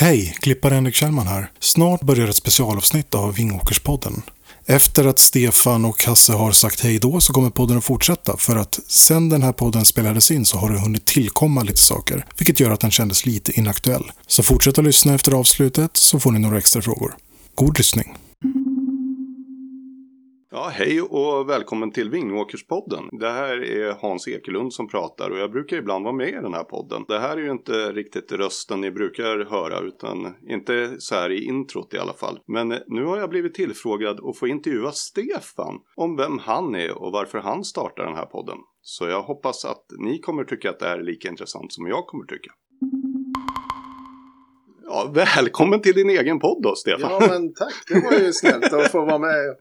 Hej, klippare Henrik Kjellman här. Snart börjar ett specialavsnitt av Vingåkerspodden. Efter att Stefan och Hasse har sagt hej då så kommer podden att fortsätta för att sen den här podden spelades in så har det hunnit tillkomma lite saker, vilket gör att den kändes lite inaktuell. Så fortsätt att lyssna efter avslutet så får ni några extra frågor. God lyssning! Ja, hej och välkommen till Vingåkerspodden. Det här är Hans Ekelund som pratar och jag brukar ibland vara med i den här podden. Det här är ju inte riktigt rösten ni brukar höra utan inte så här i introt i alla fall. Men nu har jag blivit tillfrågad att få intervjua Stefan om vem han är och varför han startar den här podden. Så jag hoppas att ni kommer tycka att det här är lika intressant som jag kommer tycka. Ja, välkommen till din egen podd då, Stefan. Ja, men tack. Det var ju snällt att få vara med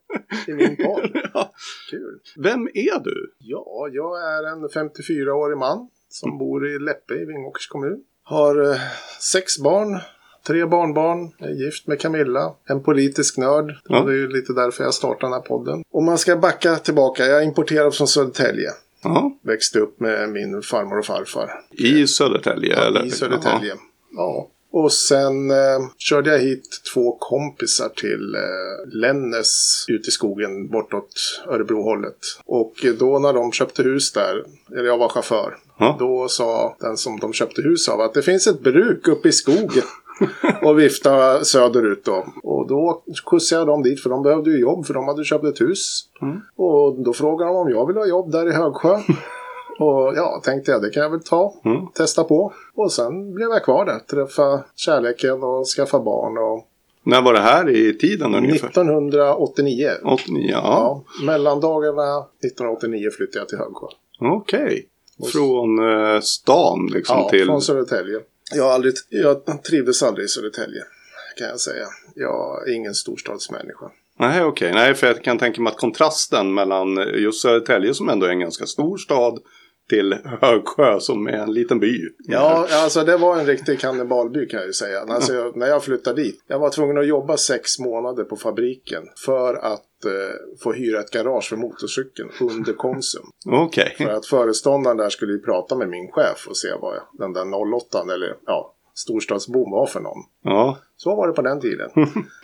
i min podd. Ja. Kul. Vem är du? Ja, jag är en 54-årig man som bor i Läppe i Vingåkers kommun. Har eh, sex barn, tre barnbarn, är gift med Camilla, en politisk nörd. Ja. Det är ju lite därför jag startar den här podden. Och man ska backa tillbaka. Jag är importerad från Södertälje. Ja, Växte upp med min farmor och farfar. i Södertälje eller? I Södertälje. Ja. Och sen eh, körde jag hit två kompisar till eh, Lännes ute i skogen bortåt Örebrohållet. Och då när de köpte hus där, eller jag var chaufför, Ja. då sa den som de köpte hus av att det finns ett bruk uppe i skogen. och vifta söderut då. Och då skjutsade jag dem dit för de behövde ju jobb för de hade köpt ett hus. Mm. Och då frågade de om jag ville ha jobb där i Högsjö. Och ja, tänkte jag det kan jag väl ta. Mm. Testa på. Och sen blev jag kvar där. Träffa kärleken och skaffa barn. Och När var det här i tiden ungefär? 1989. 89, ja. Ja, mellandagarna 1989 flyttade jag till Högsjö. Okej. Från eh, stan liksom Ja, till... från Södertälje. Jag, aldrig, jag trivdes aldrig i Södertälje. Kan jag säga. Jag är ingen storstadsmänniska. Nej, okej. Nej, för jag kan tänka mig att kontrasten mellan just Södertälje som ändå är en ganska stor stad till Högsjö som är en liten by. Ja, alltså det var en riktig kannibalby kan jag ju säga. Alltså, jag, när jag flyttade dit. Jag var tvungen att jobba sex månader på fabriken. För att eh, få hyra ett garage för motorcykeln under Konsum. Okej. För att föreståndaren där skulle ju prata med min chef och se vad den där 08 eller ja, storstadsbon var för någon. Ja. Så var det på den tiden.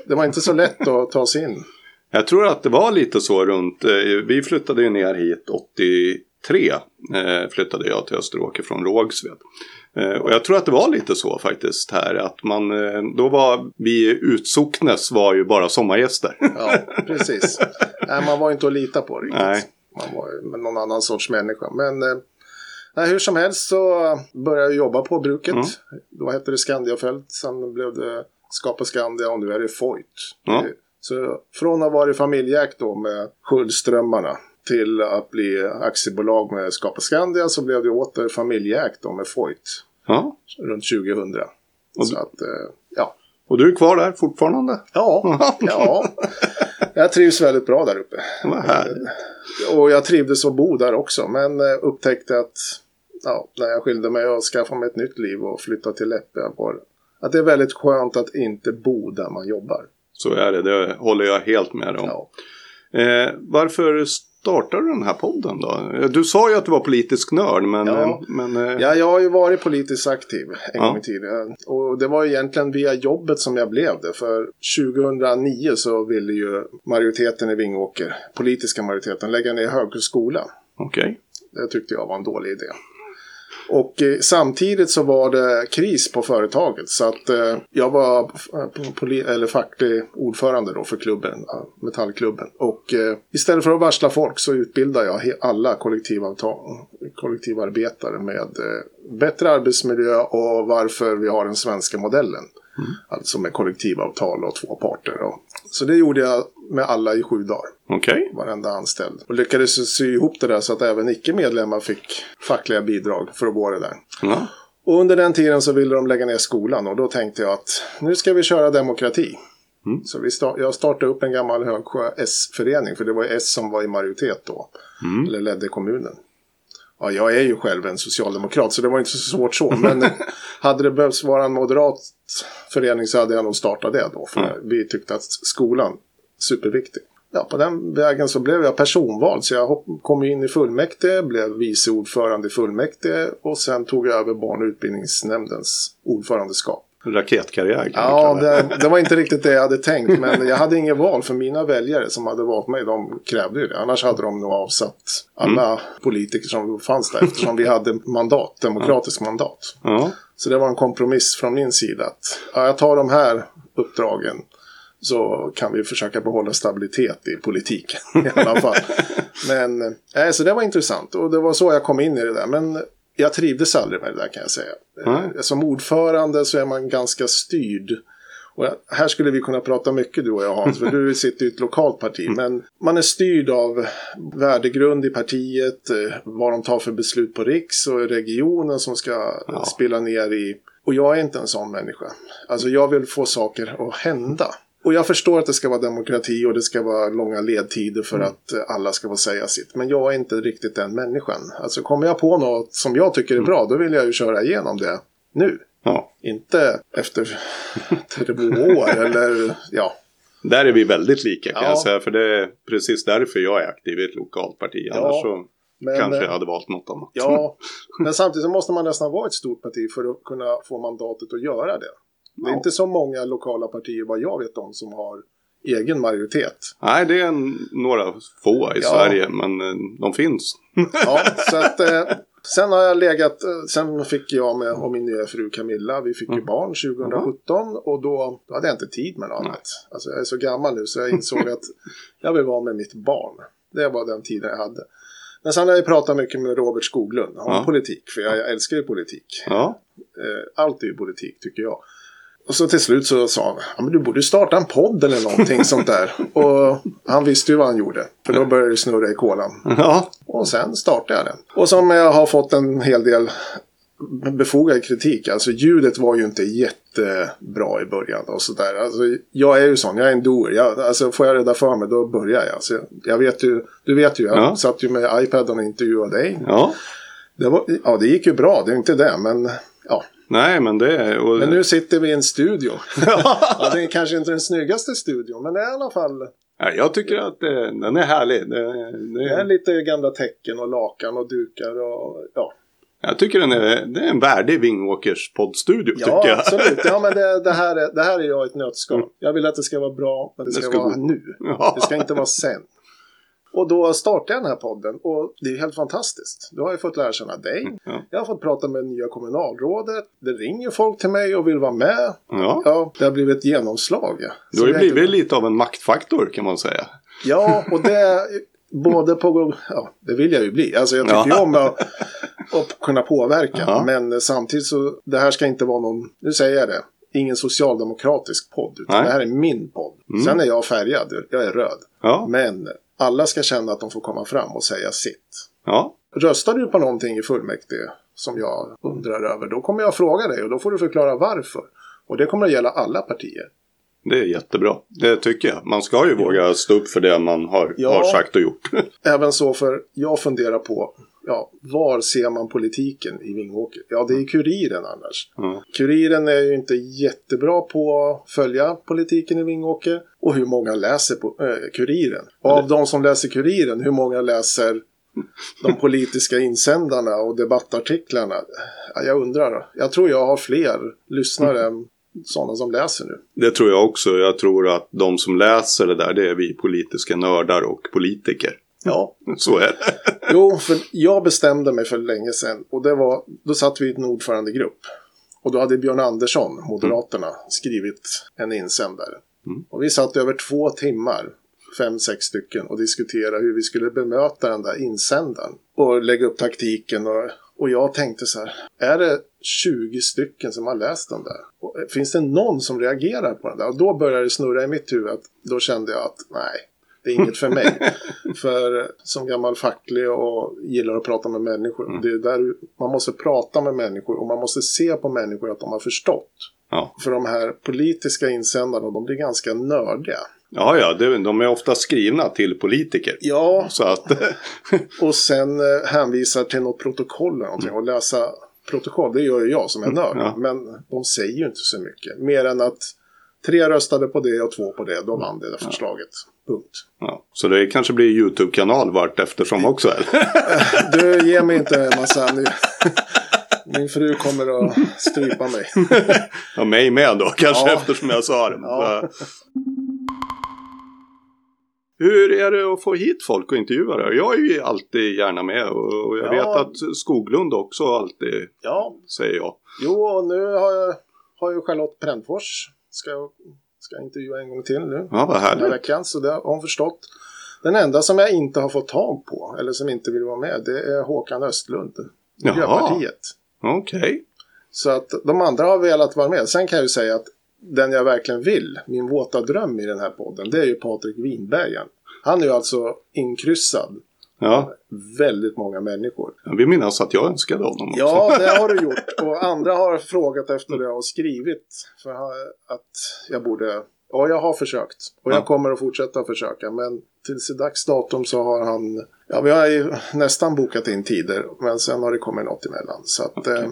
Det var inte så lätt att ta sig in. Jag tror att det var lite så runt... Eh, vi flyttade ju ner hit 83. Eh, flyttade jag till Österåker från Rågsved. Eh, och jag tror att det var lite så faktiskt här. Att man... Eh, då var vi Utsocknes var ju bara sommargäster. Ja, precis. Nej, man var inte att lita på riktigt. Nej. Man var ju någon annan sorts människa. Men eh, nej, hur som helst så började jag jobba på bruket. Mm. Då hette det Skandiafält. Sen blev det Skapa Skandia och nu är det Foyt. Eh, Så från att ha varit familjeägt då med Sköldströmmarna till att bli aktiebolag med Skapa Skandia så blev det åter familjeägt då med Foyt Ja. runt 2000. Och- Så att, eh, ja. Och du är kvar där fortfarande? Ja, ja. Jag trivs väldigt bra där uppe. Vad härligt. Och jag trivdes att bo där också. Men eh, upptäckte att ja, när jag skilde mig och skaffade mig ett nytt liv och flyttade till Läppe. Att det är väldigt skönt att inte bo där man jobbar. Så är det, det håller jag helt med om. Ja. Eh, varför startade du den här podden då? Du sa ju att du var politisk nörd, men... Ja. men eh, Ja, jag har ju varit politiskt aktiv en Ja. gång i tiden. Och det var egentligen via jobbet som jag blev det. För 2009 så ville ju majoriteten i Vingåker, politiska majoriteten, lägga ner högskola. Okej. Det tyckte jag var en dålig idé. Och eh, samtidigt så var det kris på företaget. Så att eh, jag var eh, eller facklig ordförande då för klubben, Metallklubben. Och eh, istället för att varsla folk så utbildade jag alla kollektivavtal, kollektivarbetare med eh, bättre arbetsmiljö och varför vi har den svenska modellen. Alltså med kollektivavtal och två parter. Och, så det gjorde jag med alla i sju dagar Okej. varenda anställd. Och lyckades sy ihop det där så att även icke-medlemmar fick fackliga bidrag för att gå det där. Ja. Och under den tiden så ville de lägga ner skolan och då tänkte jag att nu ska vi köra demokrati. Mm. Så vi sta- jag startade upp en gammal Högsjö S-förening, för det var S som var i majoritet då. Mm. Eller ledde kommunen. Ja, jag är ju själv en socialdemokrat så det var inte så svårt så. Men hade det behövts vara en moderat förening så hade jag nog startat det då. För Mm. vi tyckte att skolan, superviktig. Ja, på den vägen så blev jag personvald. Så jag kom in i fullmäktige, blev vice ordförande i fullmäktige och sen tog jag över barn och utbildningsnämndens ordförandeskap. Raketkarriär Ja, det. det, var inte riktigt det jag hade tänkt. Men jag hade inget val för mina väljare som hade valt mig. De krävde ju det. Annars hade de nog avsatt alla politiker som fanns där. Eftersom vi hade mandat, demokratiskt mandat. Ja. Så det var en kompromiss från min sida. att ja, Jag tar de här uppdragen. Så kan vi försöka behålla stabilitet i politiken i alla fall. Men, äh, så det var intressant. Och det var så jag kom in i det där. Men jag trivdes aldrig med det där kan jag säga. Eh, Som ordförande så är man ganska styrd. Och här skulle vi kunna prata mycket du och jag Hans, för du sitter i ett lokalt parti. Men man är styrd av värdegrund i partiet, eh, vad de tar för beslut på riks och regionen som ska Ja. spela ner i. Och jag är inte en sån människa. Alltså jag vill få saker att hända. Och jag förstår att det ska vara demokrati och det ska vara långa ledtider för att eh, alla ska få säga sitt. Men jag är inte riktigt den människan. Alltså kommer jag på något som jag tycker är bra, då vill jag ju köra igenom det nu. ja. Inte efter två år eller ja. Där är vi väldigt lika kan Ja. jag säga. För det är precis därför jag är aktiv i ett lokalt parti. Annars Ja, så Men, kanske jag eh, hade valt något annat. Ja, men samtidigt så måste man nästan vara ett stort parti för att kunna få mandatet att göra det. Det är Ja. inte så många lokala partier vad jag vet om som har egen majoritet. Nej, det är en, några få i Ja. Sverige, men eh, de finns. Ja, så att, eh, sen har jag legat, eh, sen fick jag med och min nya fru Camilla, vi fick ju Mm. barn 2017 och då, då hade jag inte tid med något annat. Alltså jag är så gammal nu så jag insåg att jag vill vara med mitt barn. Det var den tiden jag hade. Men sen har jag pratat mycket med Robert Skoglund om Ja. politik, för jag, jag älskar ju politik. Ja, Eh, allt är ju politik tycker jag. Och så till slut så sa han, ja, men du borde starta en podd eller någonting sånt där. Och han visste ju vad han gjorde, för då började det snurra i kolan. ja, Och sen startade jag den. Och som jag har fått en hel del befogad kritik. Alltså ljudet var ju inte jättebra i början och sådär. Alltså, jag är ju sån, jag är en doer. Jag, alltså, får jag reda för mig då börjar jag. Så jag vet ju, du vet ju, jag Ja. satt ju med iPaden och intervjuade dig. ja. Det var, ja, det gick ju bra, det är inte det, men ja. Nej, men det är... Och, Men nu sitter vi i en studio. ja, det är kanske inte den snyggaste studion, men det är i alla fall ja, jag tycker att det, den är härlig. Det, det är det, lite gamla tecken och lakan och dukar och ja. jag tycker den är, det är en värdig Vingåkers poddstudio, Ja, tycker jag. absolut. Ja, men det, det, här är, det här är jag ett nötskal. Jag vill att det ska vara bra, men det ska, Det ska vara gå. nu. Ja. Det ska inte vara sen. Och då startade jag den här podden och det är helt fantastiskt. Då har jag fått lära känna dig. Ja. Jag har fått prata med nya kommunalrådet. Det ringer folk till mig och vill vara med. Ja, Ja, det har blivit ett genomslag. ja. du har ju blivit inte- lite av en maktfaktor kan man säga. Ja, och det både på... Ja, det vill jag ju bli. Alltså jag tycker Ja. ju om att, att kunna påverka. Ja. Men samtidigt så, det här ska inte vara någon, nu säger jag det, ingen socialdemokratisk podd. Utan Nej. det här är min podd. Sen är jag färgad, jag är röd. Ja, Men alla ska känna att de får komma fram och säga sitt. ja, Röstar du på någonting i fullmäktige som jag undrar över, då kommer jag fråga dig och då får du förklara varför. Och det kommer att gälla alla partier. det är jättebra. Det tycker jag. Man ska ju våga stå upp för det man har, Ja. har sagt och gjort. Även så för jag funderar på, ja, var ser man politiken i Vingåker? Ja, det är Kuriren annars. Ja. Kuriren är ju inte jättebra på att följa politiken i Vingåker. Och hur många läser på, eh, Kuriren? Och av de som läser Kuriren, hur många läser de politiska insändarna och debattartiklarna? Ja, jag undrar. Jag tror jag har fler lyssnare än sådana som läser nu. Det tror jag också. Jag tror att de som läser det där, det är vi politiska nördar och politiker. Ja, Så är det. Jo, för jag bestämde mig för länge sedan och det var, då satt vi i en ordförandegrupp. Och då hade Björn Andersson, Moderaterna, skrivit en insändare. Och vi satt över två timmar, fem, sex stycken, och diskuterade hur vi skulle bemöta den där insändaren. Och lägga upp taktiken och, och jag tänkte så här, är det 20 stycken som har läst den där? Och, eh, finns det någon som reagerar på den där? Och då började det snurra i mitt huvud, att, då kände jag att nej, det är inget för mig. för som gammal facklig och gillar att prata med människor. Det är där man måste prata med människor och man måste se på människor att de har förstått. Ja, För de här politiska insändarna, de blir ganska nördiga. ja, ja det, de är ofta skrivna till politiker. Ja, Så att, och sen eh, hänvisar till något protokoll eller någonting. Och läsa protokoll, det gör ju jag som är nörd. Ja. Men de säger ju inte så mycket. Mer än att tre röstade på det och två på det. Då vann det där förslaget. Punkt. ja. så det kanske blir YouTube-kanal vart eftersom också. Eller? Du, ge mig inte en massa nu. Min fru kommer att strypa mig. Ja, mig med då, kanske Ja. eftersom jag sa det. Ja. Hur är det att få hit folk och intervjua det? Jag är ju alltid gärna med och jag Ja. vet att Skoglund också alltid Ja, säger jag. jo och nu har jag har ju Charlotte Brännfors. Ska, jag- ska intervjua en gång till nu. Ja, vad Den här härligt. veckan, så det har hon förstått. Den enda som jag inte har fått tag på, eller som inte vill vara med, det är Håkan Östlund. Miljöpartiet. Okej. Så att de andra har velat vara med. Sen kan jag ju säga att den jag verkligen vill, min våta dröm i den här podden, det är ju Patrik Winbergen. Han är ju alltså inkryssad Ja, väldigt många människor. jag vill minnas att jag önskade honom också. Ja, det har du gjort. Och andra har frågat efter det och skrivit för att jag borde... Ja, jag har försökt. Och jag Ja. kommer att fortsätta försöka. Men tills i dags datum så har han... Ja, vi har ju nästan bokat in tider. Men sen har det kommit något emellan. Så att, Okej.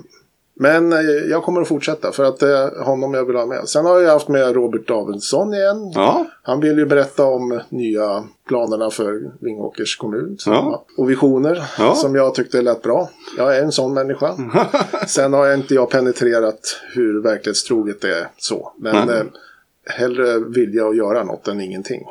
Eh, men eh, jag kommer att fortsätta för att det är honom jag vill ha med. Sen har jag haft med Robert Davidsson igen. Ja, Han vill ju berätta om nya planerna för Vingåkers kommun. Ja. Och visioner Ja. som jag tyckte lät bra. Jag är en sån människa. Sen har jag inte jag penetrerat hur verklighetstroget det är så. Men Nej. eh, hellre vilja att göra något än ingenting.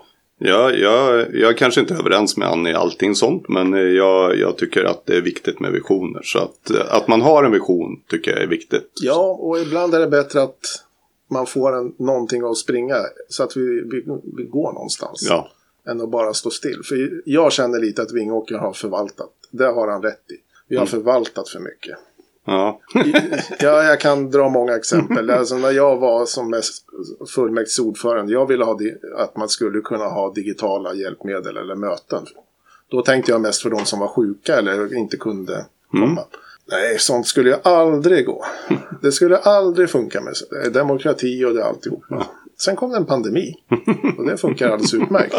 Ja, jag, jag är kanske inte överens med Annie i allting sånt, men jag, jag tycker att det är viktigt med visioner. Så att, att man har en vision tycker jag är viktigt. Ja, och ibland är det bättre att man får en, någonting att springa så att vi, vi, vi går någonstans. Ja, Än att bara stå still. För jag känner lite att Vingåker har förvaltat. Det har han rätt i. Vi har förvaltat för mycket. Ja, Ja, jag kan dra många exempel. Alltså, när jag var som mest fullmäktigeordförande, jag ville ha att man skulle kunna ha digitala hjälpmedel eller möten. Då tänkte jag mest för de som var sjuka eller inte kunde komma. Nej, sånt skulle ju aldrig gå. Det skulle aldrig funka med demokrati och det alltihopa. Sen kom det en pandemi och det funkar alldeles utmärkt.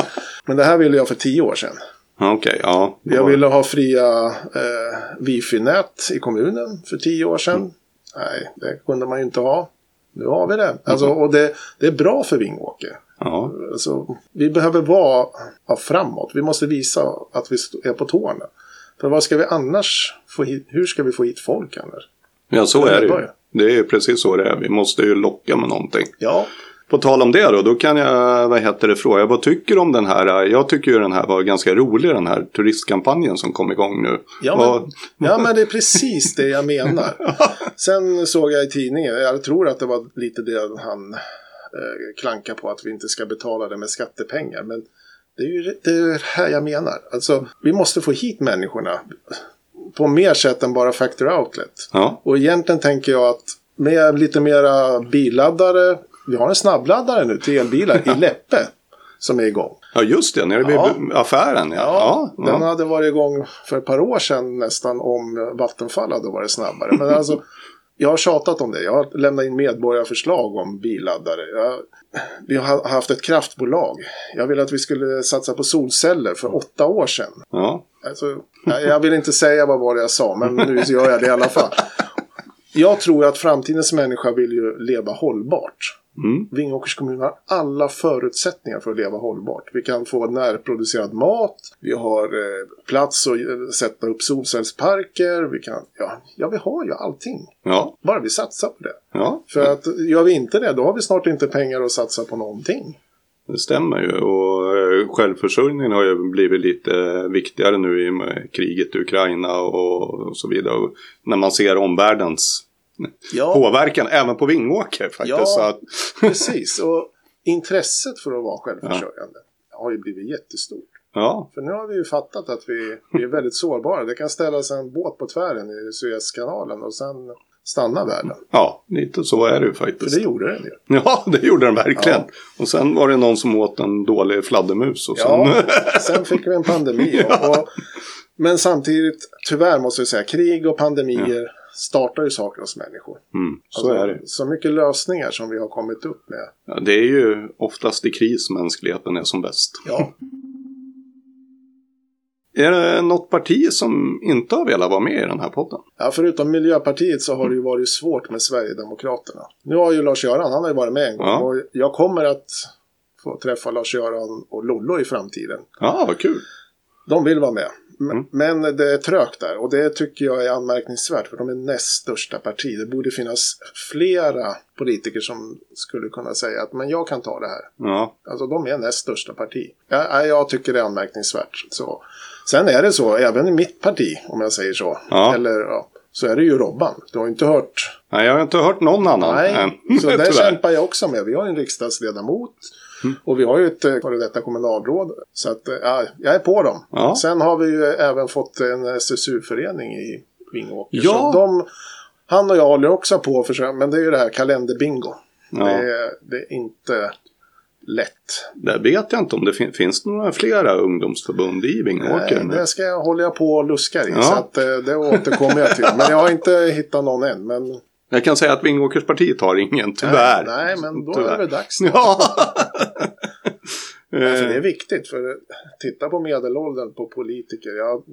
Men det här ville jag för tio år sedan. Okej, ja. Jag ville ha fria eh, wifi-nät i kommunen för tio år sedan. Nej, det kunde man ju inte ha. Nu har vi det. Alltså, och det, det är bra för Vingåker. Ja, Alltså, vi behöver vara ja, framåt. Vi måste visa att vi är på tårna. För vad ska vi annars få hit? Hur ska vi få hit folk annars? ja så är det ju. Det är precis så det är. Vi måste ju locka med någonting. Ja, På tal om det då, då kan jag, vad heter det, fråga, vad tycker du om den här, jag tycker ju den här var ganska rolig, den här turistkampanjen som kom igång nu. Ja, men, ja, men det är precis det jag menar. Sen såg jag i tidningen, jag tror att det var lite det han eh, klankar på, att vi inte ska betala det med skattepengar. Men det är ju det, är det här jag menar. Alltså, vi måste få hit människorna på mer sätt än bara Factory Outlet. Ja, Och egentligen tänker jag att med lite mera billaddare, vi har en snabbladdare nu till elbilar i Läppe som är igång. ja just det, nere vid Ja. affären. Ja, Ja, ja, den hade varit igång för ett par år sedan nästan om Vattenfall hade varit snabbare. Men alltså, jag har tjatat om det. Jag har lämnat in medborgarförslag om billaddare. Jag, vi har haft ett kraftbolag. Jag ville att vi skulle satsa på solceller för åtta år sedan. ja. Alltså, jag jag vill inte säga vad var det jag sa, men nu gör jag det i alla fall. Jag tror att framtidens människa vill ju leva hållbart. Mm. Vingåkers kommun har alla förutsättningar för att leva hållbart. Vi kan få närproducerad mat, vi har eh, plats att eh, sätta upp solcellsparker, vi kan, ja, ja, vi har ju allting. ja, Bara vi satsar på det. ja. För att gör vi inte det, då har vi snart inte pengar att satsa på någonting. Det stämmer ju och eh, självförsörjningen har ju blivit lite viktigare nu i kriget i Ukraina och, och så vidare. Och när man ser omvärldens Ja, påverkan även på Vingåker faktiskt. Ja. Precis. Och intresset för att vara självförsörjande har ju blivit jättestort. ja, För nu har vi ju fattat att vi, vi är väldigt sårbara. Det kan ställas en båt på tvären i Suezkanalen och sen stanna världen. ja, lite så är det ju För faktiskt. det gjorde den ju. Ja, det gjorde den verkligen. Ja. Och sen var det någon som åt en dålig fladdermus. Och sen... Ja, sen fick vi en pandemi. Och, och, men samtidigt, tyvärr måste jag säga, krig och pandemier startar ju saker hos människor. Mm, så Alltså, är det. Så mycket lösningar som vi har kommit upp med. Ja, det är ju oftast i kris mänskligheten är som bäst. Ja, Är det något parti som inte har velat vara med i den här podden? Ja, förutom Miljöpartiet så har det ju varit svårt med Sverigedemokraterna. Nu har ju Lars-Göran, han har ju varit med en gång. Ja. Och jag kommer att få träffa Lars-Göran och Lollo i framtiden. Ja, vad kul. De vill vara med. Men, men det är trögt där och det tycker jag är anmärkningsvärt för de är näst största parti. Det borde finnas flera politiker som skulle kunna säga att men jag kan ta det här. Ja, Alltså de är näst största parti. Jag, jag- tycker det är anmärkningsvärt. Så. Sen är det så, även i mitt parti, om jag säger så, Ja. eller, ja, så är det ju Robban. Du har inte hört nej jag har inte hört någon annan Nej, än. så där tyvärr. kämpar jag också med. Vi har en riksdagsledamot Mm. och vi har ju ett eh, före detta kommunalråd. Så att, eh, ja, jag är på dem. Ja. Sen har vi ju även fått en SSU-förening i Vingåker. Ja. De, han och jag håller också på att försöka, men det är ju det här kalenderbingo. Ja. Det, är, det är inte lätt. Där vet jag inte om det fin- finns det några flera ungdomsförbund i Vingåker. Nej, det ska jag, håller jag på och luskar i. Så att, eh, det återkommer jag till. Men jag har inte hittat någon än. Men, Jag kan säga att Vingåkerspartiet har ingen, tyvärr. Nej, nej, men då Tyvärr. är det dags. Ja. För det är Eh, viktigt. För titta på medelåldern på politiker. Jag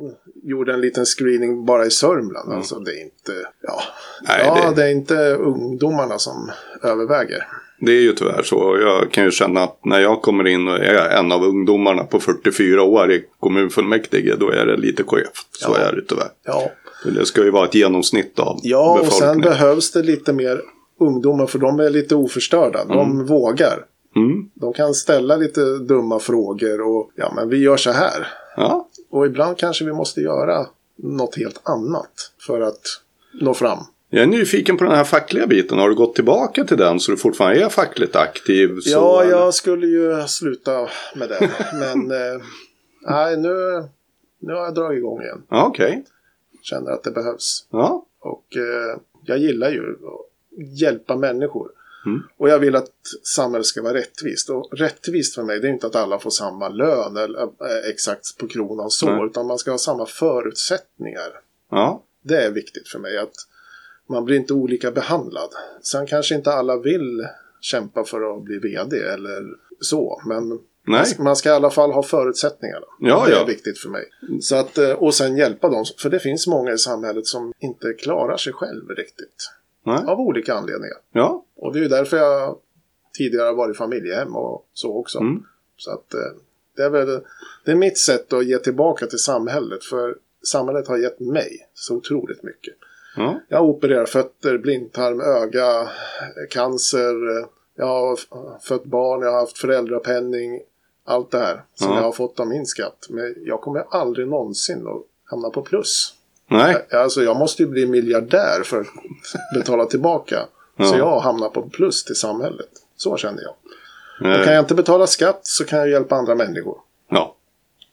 gjorde en liten screening bara i Sörmland. Alltså det är inte... Ja, Nej, ja det- det... är inte ungdomarna som överväger. Det är ju tyvärr så. Jag kan ju känna att när jag kommer in och är en av ungdomarna på 44 år i kommunfullmäktige, då är det lite skevt. Så Ja. är det tyvärr. Ja, Det ska ju vara ett genomsnitt av ja och sen behövs det lite mer ungdomar. För de är lite oförstörda. De vågar. Mm. De kan ställa lite dumma frågor och ja, men vi gör så här. Ja. Och ibland kanske vi måste göra något helt annat för att nå fram. Jag är nyfiken på den här fackliga biten. Har du gått tillbaka till den så du fortfarande är fackligt aktiv? Så, Ja, jag skulle ju sluta med den. Men eh, nej, nu, nu har jag dragit igång igen. Okej. Känner att det behövs. Ja. Och eh, jag gillar ju att hjälpa människor. Mm. Och jag vill att samhället ska vara rättvist. Och rättvist för mig det är inte att alla får samma lön eller eh, exakt på kronan så. Nej. Utan man ska ha samma förutsättningar. Ja. Det är viktigt för mig. att Man blir inte olika behandlad. Sen kanske inte alla vill kämpa för att bli vd eller så. Men Nej. man ska- man ska i alla fall ha förutsättningarna. Ja, det är ja. viktigt för mig. Så att, eh, och sen hjälpa dem. För det finns många i samhället som inte klarar sig själv riktigt. Nej. Av olika anledningar. Ja. Och det är ju därför jag tidigare har varit familjehem och så också. Mm. Så att eh, det är väl det är mitt sätt att ge tillbaka till samhället. För samhället har gett mig så otroligt mycket. Ja. Jag har opererat fötter, blindtarm, öga, cancer. eh, Jag har fött barn, jag har haft föräldrapenning. Allt det här som Ja. jag har fått av min skatt. Men jag kommer aldrig någonsin att hamna på plus. Nej. Alltså jag måste ju bli miljardär för att betala tillbaka. Ja. Så jag hamnar på plus till samhället. Så känner jag. Och Eh, kan jag inte betala skatt så kan jag hjälpa andra människor. Ja.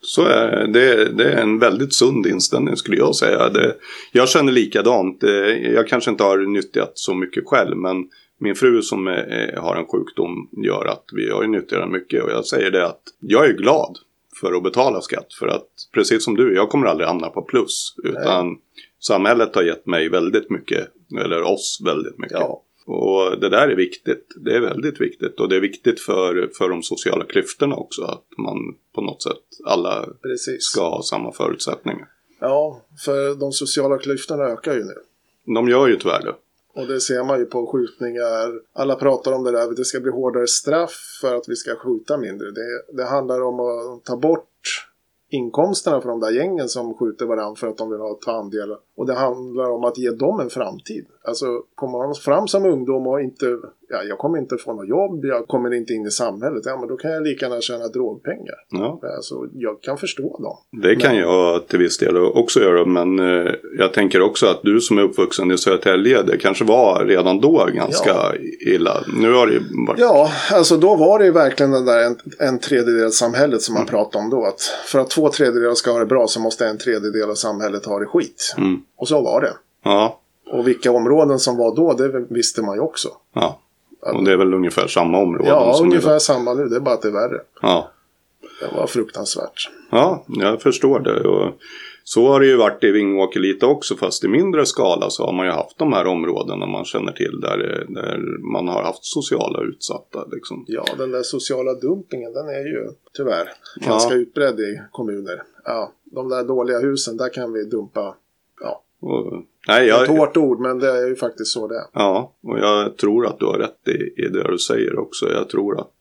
Så är det, det är en väldigt sund inställning skulle jag säga. Det, jag känner likadant. Eh, Jag kanske inte har nyttjat så mycket själv men min fru som eh, har en sjukdom gör att vi har ju nyttjat den mycket. Och jag säger det att jag är glad för att betala skatt. För att precis som du, jag kommer aldrig hamna på plus. Utan samhället har gett mig väldigt mycket, eller oss väldigt mycket. Ja, Och det där är viktigt. Det är väldigt viktigt. Och det är viktigt för, för de sociala klyftorna också. Att man på något sätt alla precis. ska ha samma förutsättningar. Ja, för de sociala klyftorna ökar ju nu. De gör ju tyvärr det. Och det ser man ju på skjutningar. Alla pratar om det där, det ska bli hårdare straff för att vi ska skjuta mindre. Det, det handlar om att ta bort inkomsterna från de där gängen som skjuter varandra för att de vill ha ta andelar. Och det handlar om att ge dem en framtid. Alltså kommer man fram som ungdom och inte, ja jag kommer inte få något jobb, jag kommer inte in i samhället, ja men då kan jag lika gärna tjäna drogpengar. Ja, Alltså jag kan förstå dem. det kan jag till viss del också göra. Men eh, jag tänker också att du som är uppvuxen i Södertälje, det kanske var redan då ganska illa. Nu har det varit... Ja, alltså då var det ju verkligen den där en, en tredjedel samhället som man pratade om då. Att för att två tredjedelar ska ha det bra så måste en tredjedel av samhället ha det skit. Mm. Och så var det. Ja, Och vilka områden som var då, det visste man ju också. ja. Och det är väl ungefär samma områden Ja, ungefär samma nu, det är bara att det är värre. Ja. Det var fruktansvärt. Ja, jag förstår det. Och så har det ju varit i Vingåker lite också, fast i mindre skala så har man ju haft de här områdena man känner till där, där man har haft sociala utsatta. Liksom. Ja, den där sociala dumpingen, den är ju tyvärr Ja. ganska utbredd i kommuner. Ja, de där dåliga husen, där kan vi dumpa. Ja, Och, nej, det är ett jag, hårt ord, men det är ju faktiskt så det är. ja, och jag tror att du har rätt i, i det du säger också. Jag tror att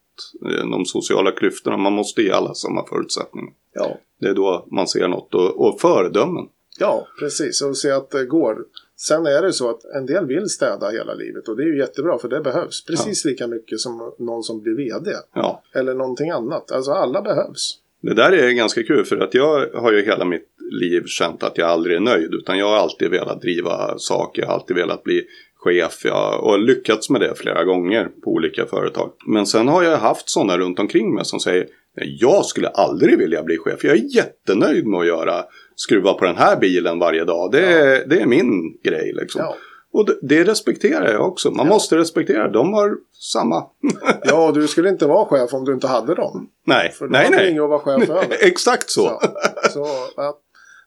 eh, de sociala klyftorna, man måste ge alla samma förutsättningar. Ja, Det är då man ser något och, och föredömen. Ja, precis. Och se att det går. Sen är det så att en del vill städa hela livet och det är ju jättebra för det behövs. Precis lika mycket som någon som blir VD. Ja, Eller någonting annat. Alltså alla behövs. det där är ganska kul för att jag har ju hela mitt liv känt att jag aldrig är nöjd utan jag har alltid velat driva saker, jag har alltid velat bli chef jag, och lyckats med det flera gånger på olika företag. Men sen har jag haft sådana runt omkring mig som säger "Nej, jag skulle aldrig vilja bli chef. Jag är jättenöjd med att göra skruva på den här bilen varje dag. Det är, det är min grej liksom. Ja. Och det, det respekterar jag också. Man måste respektera. De har samma. Ja, du skulle inte vara chef om du inte hade dem. nej, För då nej, hade du nej. inget att vara chef över. Exakt så. Så, så att,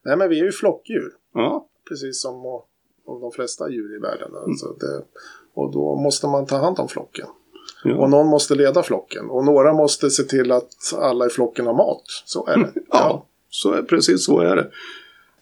nej men vi är ju flockdjur. Ja, Precis som och, och de flesta djur i världen. Mm. Alltså det, och då måste man ta hand om flocken. Ja. Och någon måste leda flocken. Och några måste se till att alla i flocken har mat. Så är det. ja så är, precis så är det.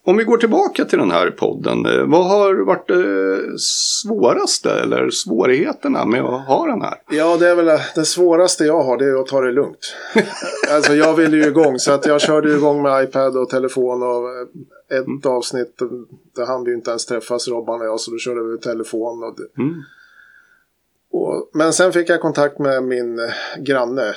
Om vi går tillbaka till den här podden. eh, Vad har varit det svåraste eller svårigheterna med att ha den här? Ja, det är väl det, svåraste jag har, det är att ta det lugnt. alltså jag ville ju igång, så att jag körde igång med iPad och telefon och eh, ett avsnitt, det hann vi ju inte ens träffas Robban och jag, så då körde vi telefon. Och det, Mm. och, men sen fick jag kontakt med min eh, granne,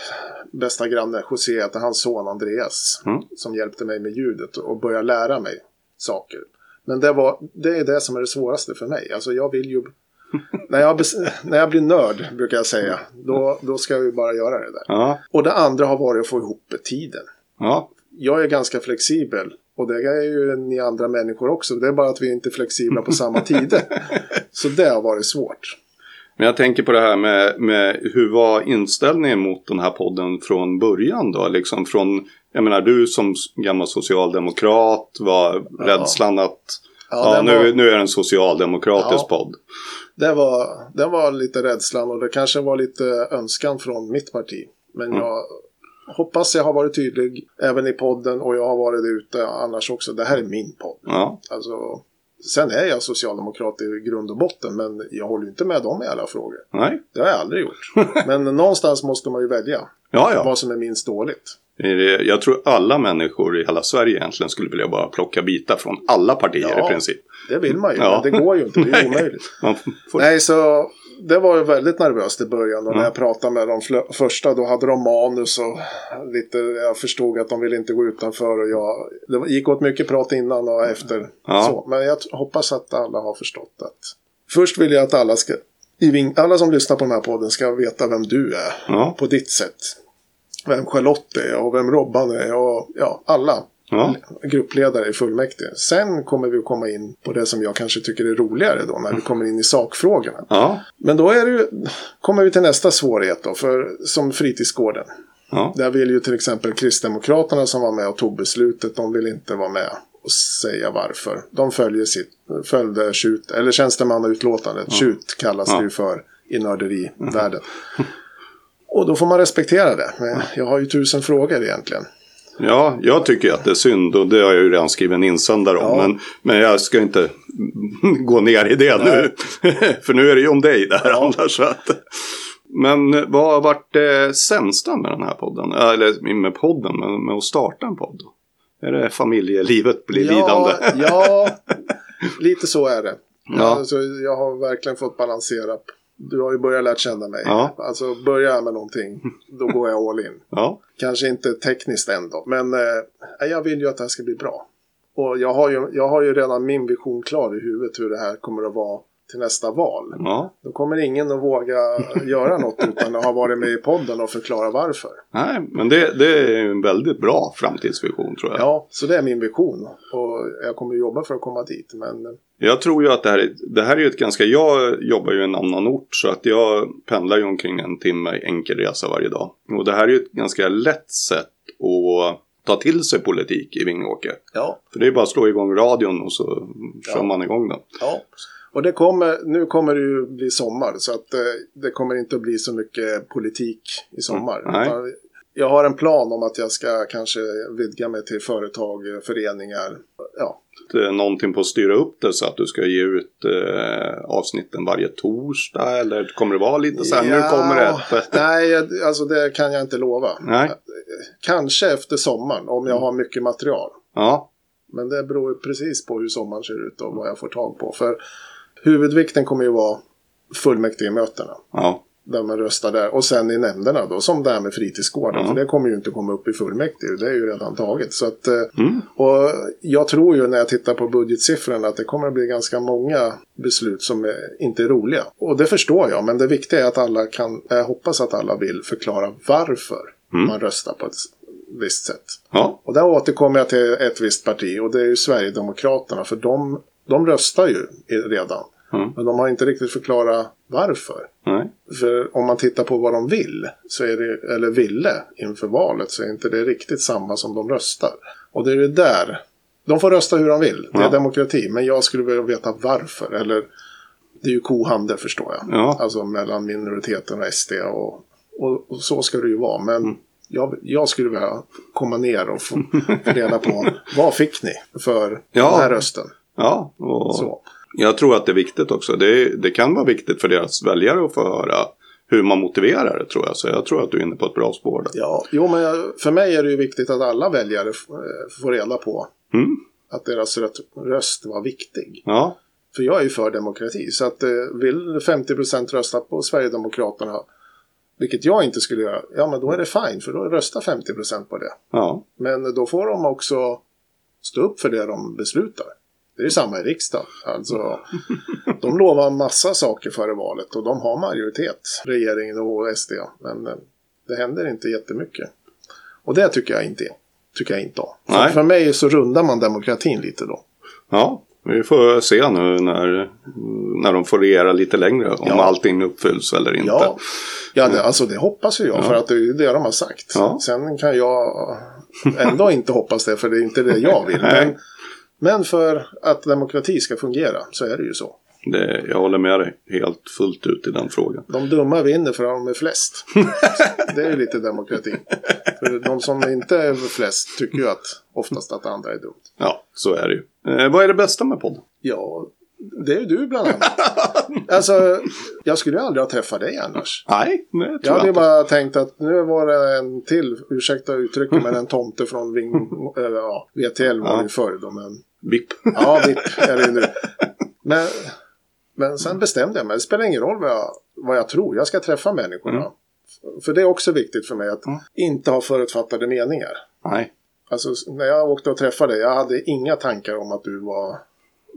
bästa granne, José, heter hans son Andreas, Mm. som hjälpte mig med ljudet och började lära mig saker. Men det, var, det är det som är det svåraste för mig. Alltså jag vill ju... när, jag, när jag blir nörd, brukar jag säga, då, då ska jag ju bara göra det där. Ja, Och det andra har varit att få ihop tiden. ja, Jag är ganska flexibel. Och det är ju ni andra människor också. Det är bara att vi inte är flexibla på samma tider. Så det har varit svårt. Men jag tänker på det här med, med hur var inställningen mot den här podden från början då? Liksom från, jag menar du som gammal socialdemokrat var rädslan att ja, den nu, var- nu är det en socialdemokratisk Ja. podd. Det var, det var lite rädslan och det kanske var lite önskan från mitt parti. Men Mm. jag hoppas jag har varit tydlig även i podden och jag har varit ute annars också. Det här är min podd. Ja, Alltså, sen är jag socialdemokrat i grund och botten men jag håller ju inte med dem i alla frågor. nej, Det har jag aldrig gjort. Men någonstans måste man ju välja ja, ja. vad som är minst dåligt. Jag tror alla människor i hela Sverige egentligen skulle vilja bara plocka bitar från alla partier Ja. i princip. Det vill man ju, Ja. men det går ju inte. Det är omöjligt. Får, Nej, så det var ju väldigt nervöst i början. Och när Ja. jag pratade med de första, då hade de manus och lite, jag förstod att de ville inte gå utanför. Och jag, det gick åt mycket prat innan och efter. Ja. Så, men jag hoppas att alla har förstått att först vill jag att alla ska, alla som lyssnar på den här podden ska veta vem du är ja, på ditt sätt. Vem Charlotte är och vem Robban är och ja, alla ja, gruppledare i fullmäktige. Sen kommer vi att komma in på det som jag kanske tycker är roligare då när vi kommer in i sakfrågorna. ja, Men då är det ju, kommer vi till nästa svårighet då, för, som fritidsgården. ja, Där vill ju till exempel Kristdemokraterna som var med och tog beslutet, de vill inte vara med och säga varför. De följer sitt, följde tjut, eller tjänstemannautlåtandet, tjut kallas det ju för i nörderivärlden. Och då får man respektera det. Men jag har ju tusen frågor egentligen. Ja. Jag tycker att det är synd och det har jag ju redan skrivit en insändare om. Ja. Men, men jag ska inte gå ner i det nu. För nu är det ju om dig det här Ja. handlar. Så att. Men vad har varit det sämsta med den här podden? Eller med podden, men med att starta en podd? Är det familjelivet blir lidande? Ja, lite så är det. Ja. Alltså, jag har verkligen fått balansera. Du har ju börjat lära känna mig. Ja. Alltså börjar jag med någonting, då går jag all in. Ja, Kanske inte tekniskt ändå, men eh, jag vill ju att det här ska bli bra. Och jag har, ju, jag har ju redan min vision klar i huvudet hur det här kommer att vara till nästa val. ja. Då kommer ingen att våga göra något utan att ha varit med i podden och förklara varför. Nej, men det, det är en väldigt bra framtidsvision tror jag. Ja, så det är min vision. Och jag kommer jobba för att komma dit. Men Jag tror ju att det här, är, det här är ett ganska, jag jobbar ju i en annan ort så att jag pendlar ju omkring en timme enkel resa varje dag. Och det här är ju ett ganska lätt sätt att ta till sig politik i Vingåker. ja, För det är bara att slå igång radion och så kör Ja. man igång den. Ja, och det kommer, nu kommer det ju bli sommar så att eh, det kommer inte att bli så mycket politik i sommar. Mm, nej. Utan Jag har en plan om att jag ska kanske vidga mig till företag, eh, föreningar. Ja, någonting på att styra upp det så att du ska ge ut eh, avsnitten varje torsdag eller kommer det vara lite så här, nu kommer det. Nej, alltså det kan jag inte lova. Nej. kanske efter sommaren om jag har mycket material. Ja, Men det beror precis på hur sommaren ser ut och vad jag får tag på. För huvudvikten kommer ju vara fullmäktigemötena. ja, Där man röstar där. Och sen i nämnderna då, som det här med fritidsgården. Ja. För det kommer ju inte komma upp i fullmäktige, det är ju redan taget. Så att, eh, Mm. Och jag tror ju när jag tittar på budgetsiffrorna att det kommer att bli ganska många beslut som är, inte är roliga. Och det förstår jag, men det viktiga är att alla kan, jag hoppas att alla vill förklara varför Mm. man röstar på ett visst sätt. ja, Och där återkommer jag till ett visst parti och det är ju Sverigedemokraterna för de, de röstar ju redan. Mm. Men de har inte riktigt förklarat varför. nej, För om man tittar på vad de vill, så är det, eller ville inför valet, så är inte det riktigt samma som de röstar. Och det är det där. De får rösta hur de vill, det är Ja. demokrati. Men jag skulle vilja veta varför. Eller, det är ju kohandel förstår jag. Ja. Alltså mellan minoriteten och SD och, och, och så ska det ju vara. Men Mm. jag, jag skulle vilja komma ner och få reda på vad fick ni för Ja. den här rösten. Ja. Och Så. jag tror att det är viktigt också. Det, det kan vara viktigt för deras väljare att få höra hur man motiverar det tror jag. Så jag tror att du är inne på ett bra spår där. Ja, jo, men jag, för mig är det ju viktigt att alla väljare eh, får reda på Mm. att deras röst, röst var viktig. Ja, För jag är ju för demokrati, så att eh, vill 50% rösta på Sverigedemokraterna, vilket jag inte skulle göra, ja men då är det fine, för då röstar 50% på det. ja, Men då får de också stå upp för det de beslutar. Det är ju samma i riksdagen. Alltså, de lovar en massa saker före valet och de har majoritet, regeringen och SD. Men eh, det händer inte jättemycket. Och det tycker jag inte, tycker jag inte om. För, Nej. för mig så rundar man demokratin lite då. ja. Vi får se nu när, när de får regera lite längre. Om Ja. allting uppfylls eller inte. Ja, ja det, alltså det hoppas jag för att det är ju det de har sagt. Ja. Sen kan jag ändå inte hoppas det för det är inte det jag vill. Men, men för att demokrati ska fungera så är det ju så. Det, jag håller med dig helt fullt ut i den frågan. De dumma vinner för att de är flest. det är ju lite demokrati. För de som inte är flest tycker ju att oftast att andra är dumt. Ja, så är det ju. Eh, vad är det bästa med podden? Ja, det är ju du bland annat. Alltså, jag skulle ju aldrig ha träffat dig annars. Nej, det tror Jag hade ju bara tänkt att nu var det en till, ursäkta uttrycket, men en tomte från Ving, äh, ja, VTL var det ju förr då, men VIP. ja, VIP är det ju nu. Men, men sen bestämde jag mig, det spelar ingen roll vad jag, vad jag tror, jag ska träffa människorna. Mm. För det är också viktigt för mig att Mm. inte ha förutfattade meningar. Nej. Alltså när jag åkte och träffade dig, jag hade inga tankar om att du var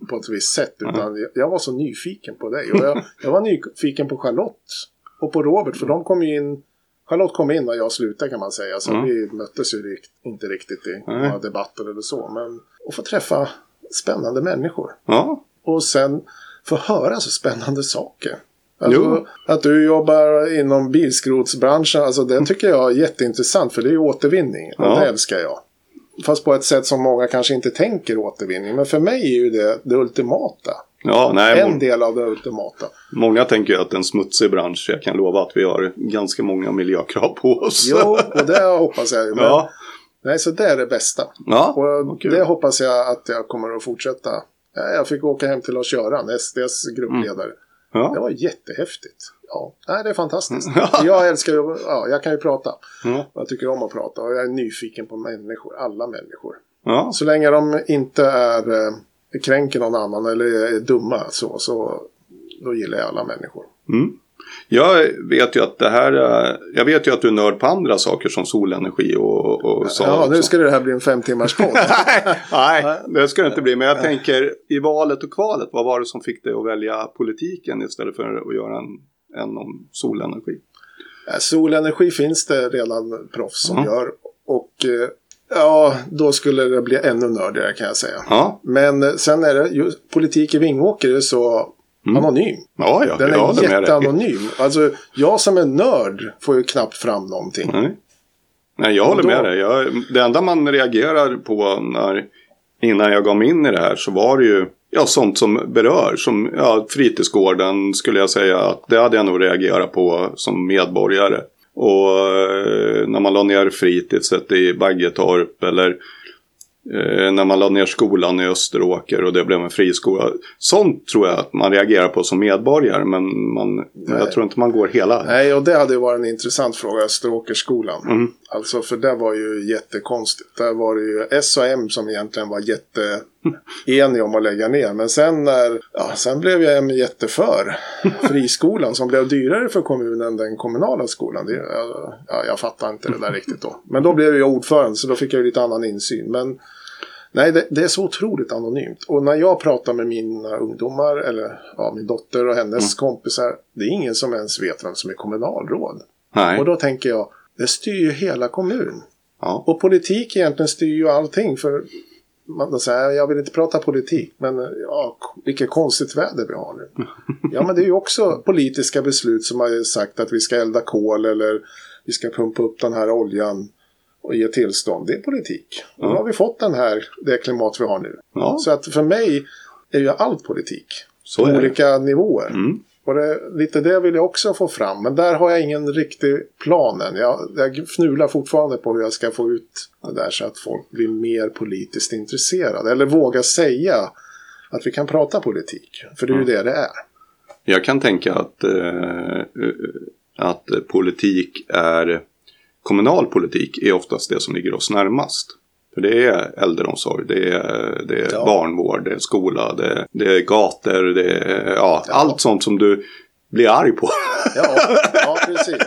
på ett visst sätt. Utan jag, jag var så nyfiken på dig. Och jag, jag var nyfiken på Charlotte. Och på Robert, för de kom ju in. Charlotte kom in och jag slutade kan man säga. Så Mm. vi möttes ju rikt, inte riktigt i några debatter eller så. Men att få träffa spännande människor. Ja, Och sen få höra så spännande saker. Alltså, Jo. att du jobbar inom bilskrotsbranschen, alltså det tycker jag är jätteintressant för det är ju återvinning. Och Ja. det älskar jag. Fast på ett sätt som många kanske inte tänker återvinning. Men för mig är ju det det ultimata. ja nej, En del av det ultimata. många tänker ju att det är en smutsig bransch. Jag kan lova att vi har ganska många miljökrav på oss. Jo, och det hoppas jag ju. Men, ja, Nej, så det är det bästa. ja. Och det hoppas jag att jag kommer att fortsätta. Ja, Jag fick åka hem till Lars-Göran, SDs gruppledare. Det ja. var jättehäftigt. Ja, nej, det är fantastiskt. Ja. Jag älskar ju, ja, jag kan ju prata. Ja. Jag tycker om att prata och jag är nyfiken på människor, alla människor. ja. Så länge de inte är, eh, kränker någon annan eller är dumma så, så då gillar jag alla människor. Mm. Jag vet ju att det här, eh, jag vet ju att du är nörd på andra saker som solenergi och, och så. Ja, nu så. ska det här bli en fem timmars podd. nej, nej, det ska det inte bli. Men jag tänker i valet och kvalet, vad var det som fick dig att välja politiken istället för att göra en, en om solenergi? Solenergi finns det redan proffs som Mm. gör. Och eh, ja, då skulle det bli ännu nördigare kan jag säga. Ja, Men eh, sen är det ju, politik i Vingåker är så anonym. ja, ja Den är dig. jätteanonym. Alltså, jag som är nörd får ju knappt fram någonting. Nej. Nej, jag håller då- med dig. Jag, det enda man reagerar på när, innan jag gav mig in i det här så var det ju ja, sånt som berör. Som ja, fritidsgården skulle jag säga att det hade jag nog reagerat på som medborgare. Och eh, när man la ner fritidset i Baggetorp eller när man lade ner skolan i Österåker och det blev en friskola. Sånt tror jag att man reagerar på som medborgare men man, jag tror inte man går hela. Nej, och det hade ju varit en intressant fråga, Österåkerskolan. Mm. Alltså, för det var ju jättekonstigt. Där var det ju S och M som egentligen var jätteeniga om att lägga ner. Men sen när, ja, sen blev jag M jätteför friskolan som blev dyrare för kommunen än den kommunala skolan. Det, ja, jag fattar inte det där riktigt då. Men då blev jag ordförande så då fick jag ju lite annan insyn. Men Nej, det, det, är så otroligt anonymt. Och när jag pratar med mina ungdomar, eller ja, min dotter och hennes mm. kompisar, det är ingen som ens vet vem som är kommunalråd. Nej. Och då tänker jag, det styr ju hela kommunen. Ja. Och politik egentligen styr ju allting. För man säger, jag vill inte prata politik, men ja, vilket konstigt väder vi har nu. Ja, men det är ju också politiska beslut som har sagt att vi ska elda kol eller vi ska pumpa upp den här oljan och ge tillstånd. Det är politik. Och då har vi fått den här, det klimat vi har nu. Ja. Så att för mig är ju allt politik. Så på det. olika nivåer. Mm. Och det, lite det vill jag också få fram. Men där har jag ingen riktig plan än. Jag, jag fnular fortfarande på hur jag ska få ut det där så att folk blir mer politiskt intresserade. Eller våga säga att vi kan prata politik. För det är ju det det är. Jag kan tänka att, eh, att politik är kommunal politik är oftast det som ligger oss närmast. För det är äldreomsorg, det är, det är Ja. barnvård, det är skola, det är, det är gator, det är ja, allt sånt som du blir arg på. Ja, ja, precis.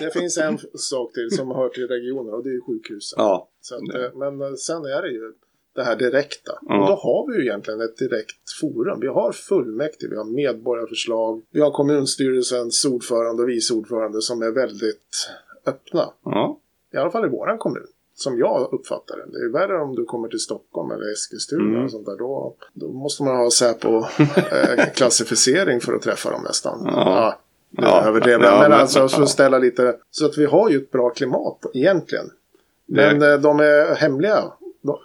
Det finns en sak till som hör till regionen och det är ju sjukhusen. ja, att, eh, men eh, sen är det ju det här direkta. Ja. Och då har vi ju egentligen ett direkt forum. Vi har fullmäktige, vi har medborgarförslag, vi har kommunstyrelsens ordförande och vice ordförande som är väldigt öppna. ja, I alla fall i våran kommun. Som jag uppfattar det. Det är värre om du kommer till Stockholm eller Eskilstuna Mm. och sånt där. Då, då måste man ha Säpo eh, klassificering för att träffa dem nästan. Ja. nu Ja, överdrev ja, jag. Men alltså för ja. att ställa lite. Så att vi har ju ett bra klimat egentligen. Men Det- eh, de är hemliga.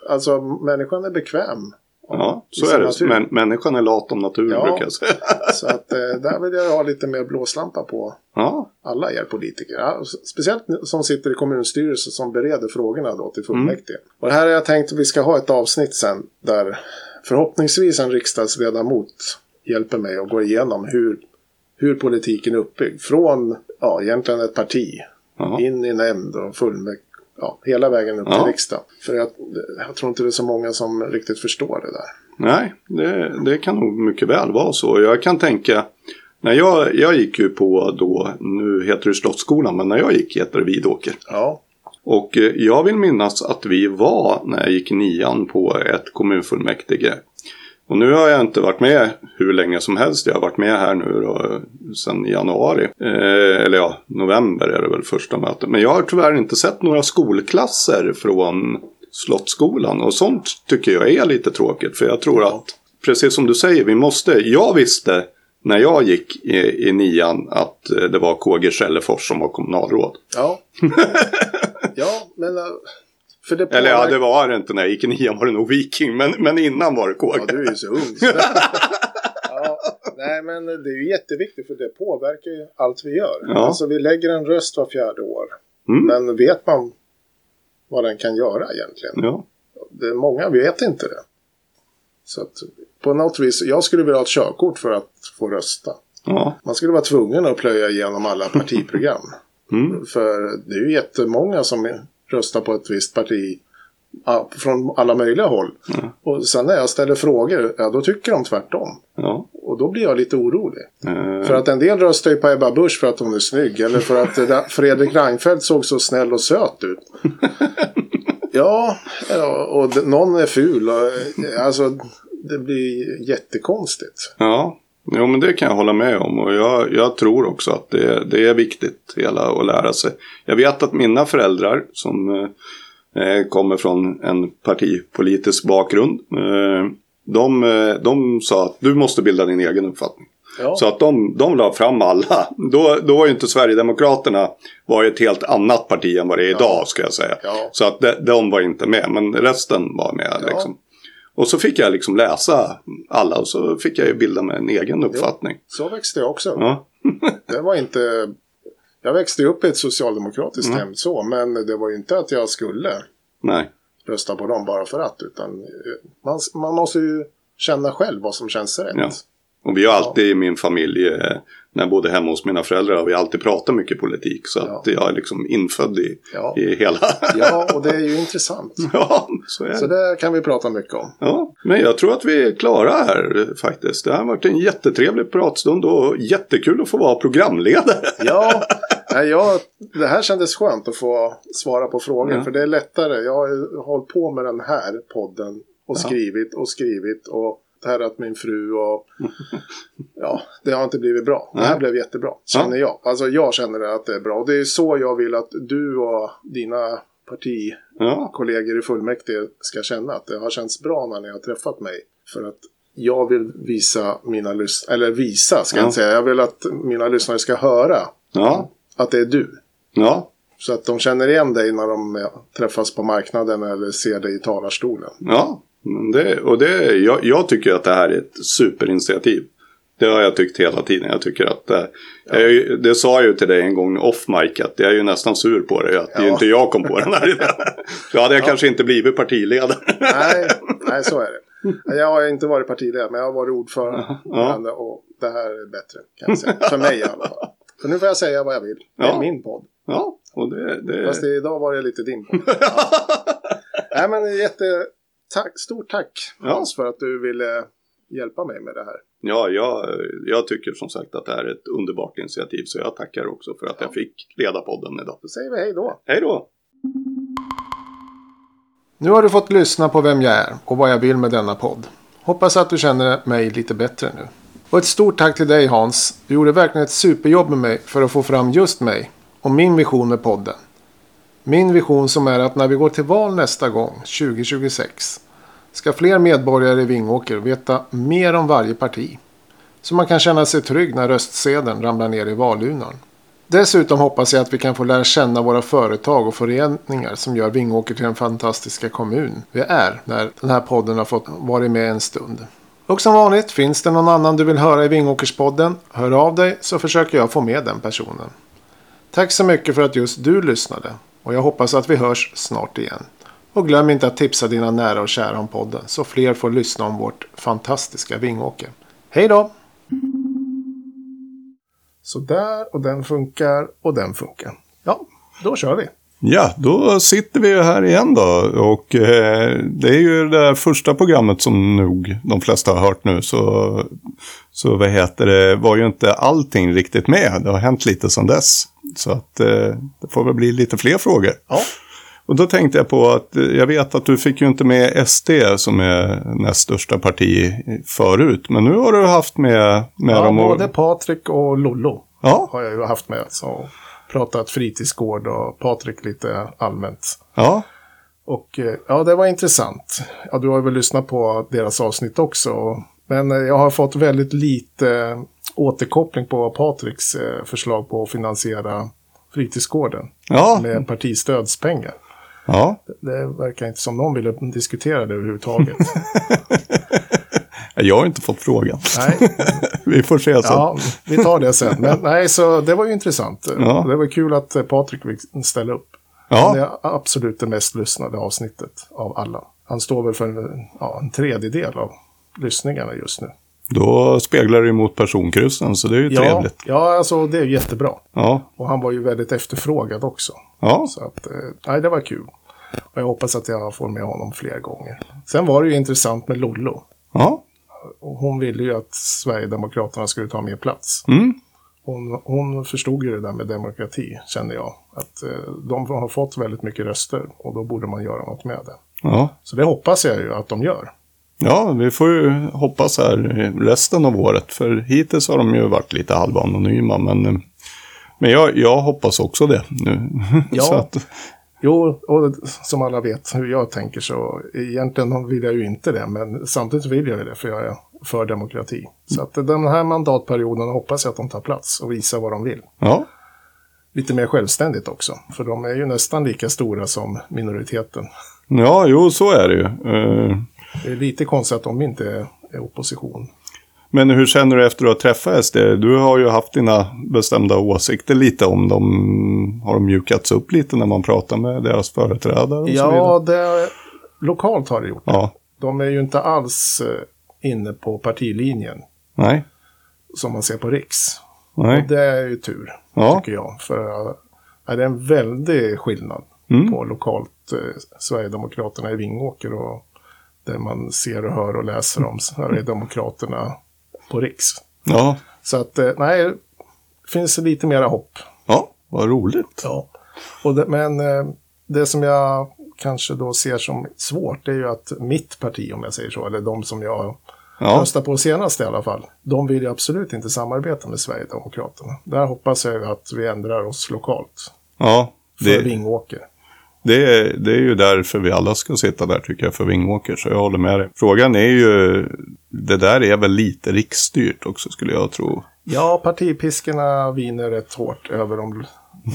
Alltså människan är bekväm. Ja så är det. natur. Men, människan är lat om natur Ja. brukar jag säga. Så att eh, där vill jag ha lite mer blåslampa på Ja, alla er politiker. Ja, speciellt som sitter i kommunstyrelsen som bereder frågorna då till fullmäktige. Och här har jag tänkt att vi ska ha ett avsnitt sen där förhoppningsvis en riksdagsledamot hjälper mig att gå igenom hur, hur politiken är uppbyggd. Från ja, egentligen ett parti ja. in i nämnd och fullmäktige. Ja, hela vägen upp Ja. till riksdagen. För jag, jag tror inte det är så många som riktigt förstår det där. Nej, det, det kan nog mycket väl vara så. Jag kan tänka, när jag, jag gick ju på då, nu heter det Slottsskolan, men när jag gick heter det Vidåker. Ja, Och eh, jag vill minnas att vi var, när jag gick nian, på ett kommunfullmäktige. Och nu har jag inte varit med hur länge som helst. Jag har varit med här nu då, sedan januari. Eh, eller ja, november är det väl första mötet. Men jag har tyvärr inte sett några skolklasser från Slottsskolan. Och sånt tycker jag är lite tråkigt. För jag tror att, precis som du säger, vi måste... Jag visste när jag gick i, i nian att eh, det var KG Källefors som var kommunalråd. ja. ja, men... För det Eller ja, det var det inte när jag gick i nian var det nog Viking. Men, men innan var det KG. Ja, du är ju så ung. Så ja, nej, men det är ju jätteviktigt för det påverkar ju allt vi gör. Ja. Alltså vi lägger en röst var fjärde år. Mm. Men vet man vad den kan göra egentligen? Ja. Det är många vet inte det. Så att på något vis, jag skulle vilja ha ett körkort för att få rösta. Ja. Man skulle vara tvungen att plöja igenom alla partiprogram. Mm. För det är ju jättemånga som röstar på ett visst parti ja, från alla möjliga håll. Ja. Och sen när jag ställer frågor, ja då tycker de tvärtom. Ja. Och då blir jag lite orolig. Eh, För att en del röstar ju på Ebba Busch för att hon är snygg. Eller för att eh, Fredrik Reinfeldt såg så snäll och söt ut. Ja, och någon är ful. Och, eh, alltså, det blir jättekonstigt. Ja, jo, men det kan jag hålla med om. Och jag, jag tror också att det, det är viktigt hela att lära sig. Jag vet att mina föräldrar som eh, kommer från en partipolitisk bakgrund. Eh, de, eh, de sa att du måste bilda din egen uppfattning. Ja, Så att de, de la fram alla. Då, då var ju inte Sverigedemokraterna var ett helt annat parti än vad det är idag ska jag säga. Ja. Så att de, de var inte med, men resten var med. Ja. Liksom. Och så fick jag liksom läsa alla och så fick jag ju bilda mig en egen uppfattning. så växte jag också. Ja. Det var inte... Jag växte upp i ett socialdemokratiskt Mm. hem så, men det var ju inte att jag skulle. Nej. rösta på dem bara för att. Utan man, man måste ju känna själv vad som känns rätt. Ja. Och vi har alltid i min familj, eh, när jag bodde hemma hos mina föräldrar, har vi alltid pratat mycket politik. Så Ja. att jag är liksom infödd i, Ja. i hela... Ja, och det är ju intressant. ja, så är Så det. det kan vi prata mycket om. Ja, men jag tror att vi är klara här faktiskt. Det har varit en jättetrevlig pratstund och jättekul att få vara programledare. Ja, nej, jag, det här kändes skönt att få svara på frågor. Ja. För det är lättare. Jag har hållit på med den här podden och skrivit och skrivit och tärat min fru och ja, det har inte blivit bra. Det här blev jättebra, känner jag. Alltså jag känner att det är bra. Och det är så jag vill att du och dina partikollegor i fullmäktige ska känna att det har känts bra när ni har träffat mig. För att jag vill visa mina lyssnare, eller visa ska jag Ja. inte säga, jag vill att mina lyssnare ska höra ja, att det är du. ja, Så att de känner igen dig när de träffas på marknaden eller ser dig i talarstolen. ja. Det, och det, jag, jag tycker att det här är ett superinitiativ. Det har jag tyckt hela tiden. Jag tycker att det, jag, är ju- det sa jag ju till dig en gång off mic att jag är ju nästan sur på det. Att det Ja. inte jag kom på den här idén. Då hade jag kanske inte blivit partiledare. Nej, nej, så är det. Jag har inte varit partiledare, men jag har varit ordförande och det här är bättre. Kan jag säga. För mig i alla fall. Så nu får jag säga vad jag vill. Det är Ja. min podd. Ja, och det... det... Fast idag var det lite din podd. Nej, men jätte... Tack, stort tack Ja. Hans för att du ville hjälpa mig med det här. Ja, jag, jag tycker som sagt att det här är ett underbart initiativ. Så jag tackar också för att jag fick leda podden idag. Då säger vi hej då. Hej då! Nu har du fått lyssna på vem jag är och vad jag vill med denna podd. Hoppas att du känner mig lite bättre nu. Och ett stort tack till dig Hans. Du gjorde verkligen ett superjobb med mig för att få fram just mig och min vision med podden. Min vision som är att när vi går till val nästa gång, 2026, ska fler medborgare i Vingåker veta mer om varje parti. Så man kan känna sig trygg när röstsedeln ramlar ner i valurnan. Dessutom hoppas jag att vi kan få lära känna våra företag och föreningar som gör Vingåker till den fantastiska kommun vi är när den här podden har fått vara med en stund. Och som vanligt, finns det någon annan du vill höra i Vingåkerspodden, hör av dig så försöker jag få med den personen. Tack så mycket för att just du lyssnade och jag hoppas att vi hörs snart igen. Och glöm inte att tipsa dina nära och kära om podden så fler får lyssna om vårt fantastiska Vingåker. Hej då! Så där och den funkar och den funkar. Ja, då kör vi. Ja, då sitter vi här igen då. Och eh, det är ju det där första programmet som nog de flesta har hört nu. Så, så vad heter det, var ju inte allting riktigt med. Det har hänt lite sedan dess. Så att eh, det får väl bli lite fler frågor. Ja, Och då tänkte jag på att eh, jag vet att du fick ju inte med SD som är näst största parti förut. Men nu har du haft med, med ja dem. Och, både Patrik och Lollo ja, har jag ju haft med. Så pratat fritidsgård och Patrik lite allmänt. ja, Och eh, ja, det var intressant. Ja, du har väl lyssnat på deras avsnitt också. Men eh, jag har fått väldigt lite återkoppling på Patriks eh, förslag på att finansiera fritidsgården ja, med partistödspengar. ja. Det verkar inte som någon ville diskutera det överhuvudtaget. Jag har inte fått frågan. nej, Vi får se sen. ja, vi tar det sen. Men nej, så det var ju intressant. Ja. Det var kul att eh, Patrik fick ställa upp. Ja. Det är absolut det mest lyssnade avsnittet av alla. Han står väl för en, ja, en tredjedel av lyssningarna just nu. Då speglar det mot personkryssen, så det är ju Ja, trevligt. ja, alltså det är jättebra. Ja, Och han var ju väldigt efterfrågad också. ja, Så att, eh, nej, det var kul. Och jag hoppas att jag får med honom fler gånger. Sen var det ju intressant med Lollo. ja. Hon ville ju att Sverigedemokraterna skulle ta mer plats. Mm. Hon, hon förstod ju det där med demokrati, kände jag. Att eh, de har fått väldigt mycket röster och då borde man göra något med det. Ja. Så det hoppas jag ju att de gör. ja, vi får ju hoppas här resten av året. För hittills har de ju varit lite halvanonyma, men, eh, men jag, jag hoppas också det nu. Ja. så att, Jo, och som alla vet hur jag tänker så egentligen vill jag ju inte det, men samtidigt vill jag ju det för jag är för demokrati. Så att den här mandatperioden hoppas jag att de tar plats och visar vad de vill. ja, Lite mer självständigt också, för de är ju nästan lika stora som minoriteten. ja, jo, så är det ju. Eh, Det är lite konstigt att de inte är opposition. Men hur känner du efter att ha träffat SD? Du har ju haft dina bestämda åsikter lite om dem. Har de mjukats upp lite när man pratar med deras företrädare och så? Ja, det lokalt har det gjort. Ja. De är ju inte alls eh, inne på partilinjen Nej. som man ser på Riks. Nej. Och det är ju tur, Ja. tycker jag. För eh, det är en väldig skillnad Mm. på lokalt eh, Sverigedemokraterna i Vingåker och där man ser och hör och läser om Sverigedemokraterna på Riks. Ja. Så att, eh, nej, det finns lite mera hopp. Ja, vad roligt. Ja. Och det, men eh, det som jag kanske då ser som svårt det är ju att mitt parti, om jag säger så, eller de som jag Ja. röstade på senast i alla fall, de vill ju absolut inte samarbeta med Sverigedemokraterna. Där hoppas jag ju att vi ändrar oss lokalt Ja. för Det, Vingåker. Det, är, det är ju därför vi alla ska sitta där tycker jag för Vingåker. Så jag håller med dig. Frågan är ju, det där är väl lite riksstyrt också skulle jag tro. Ja, partipiskorna viner rätt hårt över de,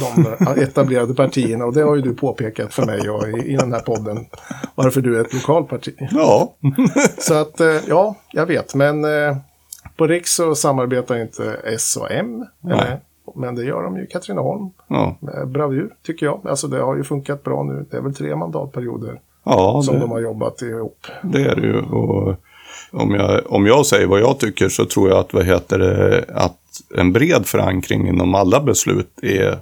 de etablerade partierna och det har ju du påpekat för mig och i, i den här podden. Varför du är ett lokalt parti. Ja. Så att, eh, ja, jag vet. Men eh, på Riks så samarbetar inte S och M. Eller, men det gör de ju i Katrineholm. Ja. Med bravur, tycker jag. Alltså det har ju funkat bra nu. Det är väl tre mandatperioder Ja, som det, de har jobbat ihop. det är det ju. Och om, jag, om jag säger vad jag tycker så tror jag att, vad heter det, att en bred förankring inom alla beslut är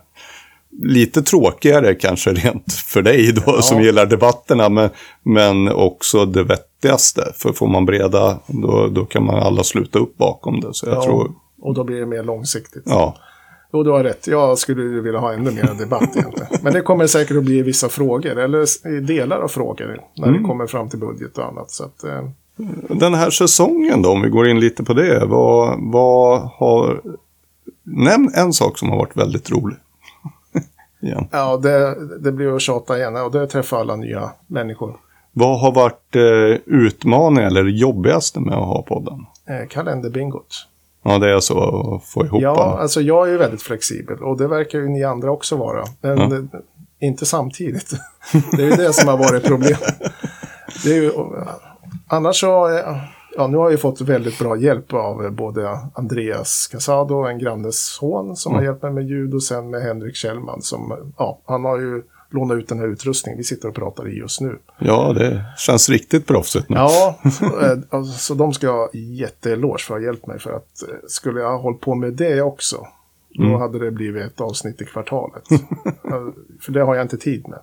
lite tråkigare kanske rent för dig då Ja. som gillar debatterna. Men, men också det vettigaste. För får man breda, då, då kan man alla sluta upp bakom det. Så jag Ja, tror, Och då blir det mer långsiktigt. ja. Jo, du har rätt. Jag skulle vilja ha ännu mer debatt egentligen. Men det kommer säkert att bli vissa frågor, eller delar av frågor, när Mm. det kommer fram till budget och annat. Så att, eh, Den här säsongen då, om vi går in lite på det. Vad, vad har... Nämn en sak som har varit väldigt rolig. Ja, det, det blir att tjata igen och det träffar alla nya människor. Vad har varit eh, utmaningen eller jobbigaste med att ha podden? Eh, kalenderbingot. Ja, det är så att få ihop Ja, alla. alltså jag är ju väldigt flexibel och det verkar ju ni andra också vara. Men Ja. inte samtidigt. det är ju det som har varit problem. Det är ju, annars så, ja nu har jag ju fått väldigt bra hjälp av både Andreas Casado, en grannes son, som har hjälpt mig med ljud och sen med Henrik Kjellman som, ja, han har ju lånat ut den här utrustningen vi sitter och pratar i just nu. Ja, det känns riktigt proffsigt nu. Ja, eh, alltså, så de ska ha jätteeloge för att ha hjälpt mig. För att eh, skulle jag ha hållit på med det också, då hade det blivit ett avsnitt i kvartalet. För det har jag inte tid med.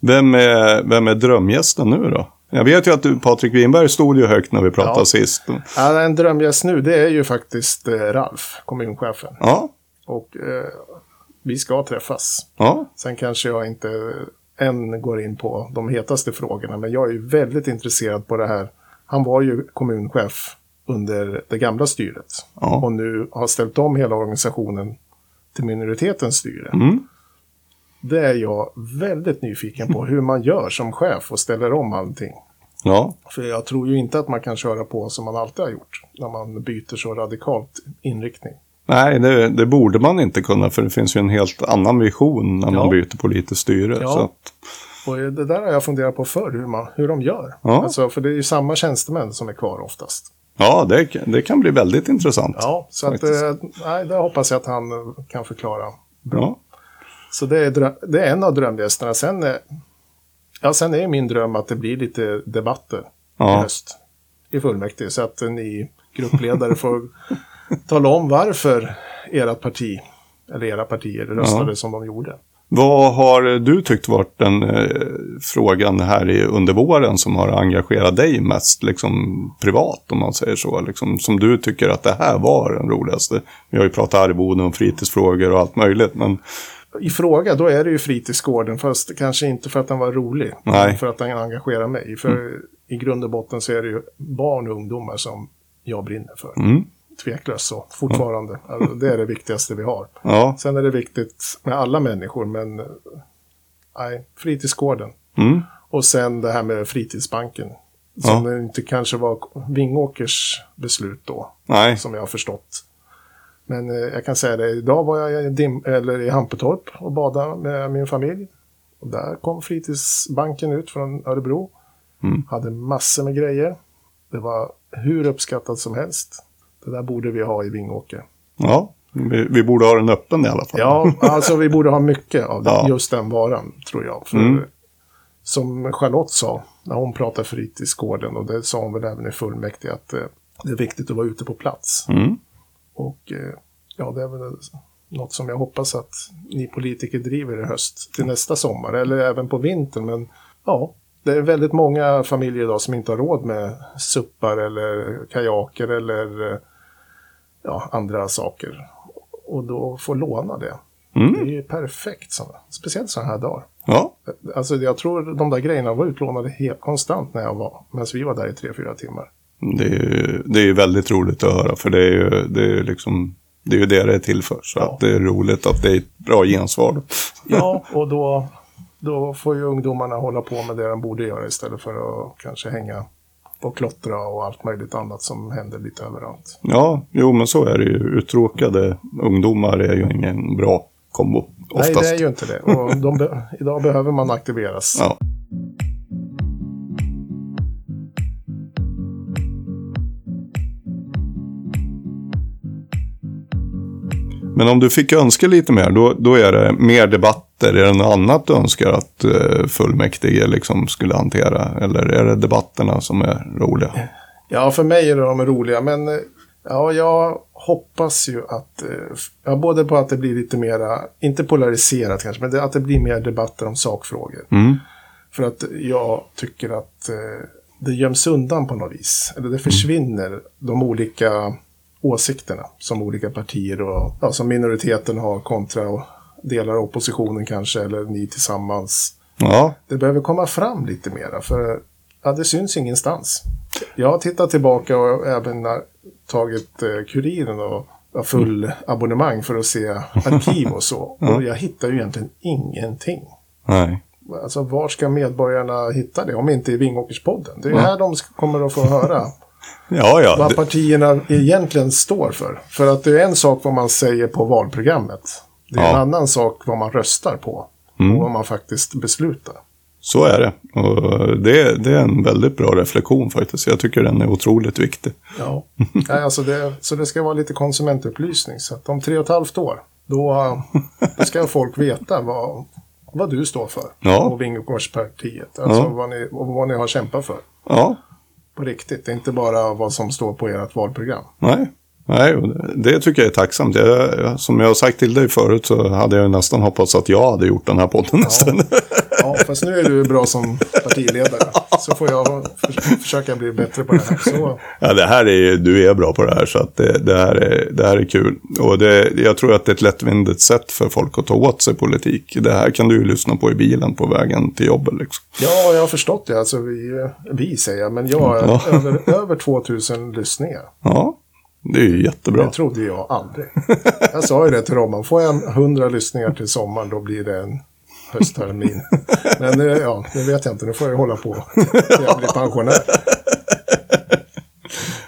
Vem, är, vem är drömgästen nu då? Jag vet ju att du, Patrik Winberg, stod ju högt när vi pratade Ja. sist. Ja, en drömgäst nu, det är ju faktiskt eh, Ralf, kommunchefen. Ja, Och eh, vi ska träffas. ja, Sen kanske jag inte än går in på de hetaste frågorna, men jag är ju väldigt intresserad på det här. Han var ju kommunchef under det gamla styret Ja. och nu har ställt om hela organisationen till minoritetens styre. Mm. Det är jag väldigt nyfiken på, hur man gör som chef och ställer om allting. ja. För jag tror ju inte att man kan köra på som man alltid har gjort, när man byter så radikalt inriktning. Nej, det, det borde man inte kunna för det finns ju en helt annan vision när man Ja. byter politiskt styre. Ja. Så att, Och det där har jag funderat på förr, hur, man, hur de gör. Ja. Alltså, för det är ju samma tjänstemän som är kvar oftast. ja, det, det kan bli väldigt intressant. Ja, så att, eh, nej, det hoppas jag att han eh, kan förklara. Ja. Så det är, det är en av drömgästerna. Sen, är- ja, sen är min dröm att det blir lite debatter i Ja. höst i fullmäktige. Så att eh, ni gruppledare får tala om varför ert parti, eller era partier, röstade som de gjorde. Vad har du tyckt varit den eh, frågan här i, under våren som har engagerat dig mest, liksom privat om man säger så? Liksom, som du tycker att det här var den roligaste? Vi har ju pratat arvoden och fritidsfrågor och allt möjligt, men I fråga, då är det ju fritidsgården, fast kanske inte för att den var rolig. Nej. För att den engagerar mig. För i grund och botten så är det ju barn och ungdomar som jag brinner för. mm, Tveklöst så, fortfarande. Alltså, det är det viktigaste vi har. ja, Sen är det viktigt med alla människor, men eh, nej, fritidsgården. mm, Och sen det här med fritidsbanken. Som inte kanske var Vingåkers beslut då, nej, som jag har förstått. Men eh, jag kan säga det, idag var jag i, Dim, eller i Hampetorp och badade med min familj. Och där kom fritidsbanken ut från Örebro. Mm. Hade massor med grejer. Det var hur uppskattat som helst. Det där borde vi ha i Vingåker. ja. Vi, vi borde ha den öppen i alla fall. Ja, alltså vi borde ha mycket av den, Ja. just den varan, tror jag. För Mm. som Charlotte sa, när hon pratar fritidsgården och det sa hon väl även i fullmäktige att eh, det är viktigt att vara ute på plats. Mm. Och eh, ja, det är väl något som jag hoppas att ni politiker driver i höst till nästa sommar eller även på vintern. Men ja, det är väldigt många familjer idag som inte har råd med suppar eller kajaker eller eh, ja, andra saker. Och då får låna det. Mm. Det är ju perfekt, såna, speciellt sådana här dagar. Ja, Alltså jag tror de där grejerna var utlånade helt konstant när jag var, medan vi var där i tre, fyra timmar. det är, ju- det är ju väldigt roligt att höra för det är ju, det är liksom det är ju det det är till för. Så Ja. att det är roligt att det är ett bra gensvar. Ja, och då, då får ju ungdomarna hålla på med det de borde göra istället för att kanske hänga och klottra och allt möjligt annat som händer lite överallt. Ja, jo men så är det ju. Uttråkade ungdomar är ju ingen bra kombo. Oftast. Nej, det är ju inte det. Och be- idag behöver man aktiveras. Ja. Men om du fick önska lite mer, då, då är det mer debatter. Är det något annat du önskar att uh, fullmäktige liksom skulle hantera? Eller är det debatterna som är roliga? Ja, för mig är de roliga, men eh, ja, jag hoppas ju att, eh, ja, både på att det blir lite mera, inte polariserat kanske, men att det blir mer debatter om sakfrågor. Mm. För att jag tycker att eh, det göms undan på något vis. Eller det försvinner de olika åsikterna som olika partier och ja, som minoriteten har kontra och delar av oppositionen kanske, eller ni tillsammans. Ja, Det behöver komma fram lite mera, för ja, det syns ingenstans. Jag har tittat tillbaka och även tagit eh, Kuriren och full abonnemang för att se arkiv och så. Och jag hittar ju egentligen ingenting. nej. Alltså var ska medborgarna hitta det om inte i Vingåkerspodden? Det är ju här de kommer att få höra Ja, ja. vad partierna egentligen står för. För att det är en sak vad man säger på valprogrammet. Det är en Ja. annan sak vad man röstar på. Och vad man faktiskt beslutar. Så är det. Och det, det är en väldigt bra reflektion faktiskt. Jag tycker den är otroligt viktig. Ja. Nej, alltså det, så det ska vara lite konsumentupplysning. Så att om tre och ett halvt år, då, då ska folk veta vad, vad du står för. Ja. Och Vingåkerspartiet. Alltså Ja. vad, ni, vad ni har kämpat för. Ja, på riktigt. Det är inte bara vad som står på ert valprogram. nej. Nej, det, tycker jag är tacksamt. Jag, som jag har sagt till dig förut så hade jag nästan hoppats att jag hade gjort den här podden nästan. Ja, fast nu är du bra som partiledare. Så får jag för, försöka bli bättre på det här. Så, Ja, det här är, du är bra på det här så att det, det, här, är, det här är kul. Och det, jag tror att det är ett lättvindigt sätt för folk att ta åt sig politik. Det här kan du ju lyssna på i bilen på vägen till jobbet. Liksom. ja, jag har förstått det. Alltså vi, vi säger jag, men jag har Ja. över, över 2000 lyssningar. Ja, det är ju jättebra. Det trodde jag aldrig. Jag sa ju det till Robban. Får jag en 100 lyssningar till sommaren då blir det en hösttermin. Men eh, ja, det vet jag inte. Nu får jag hålla på till jag blir pensionär.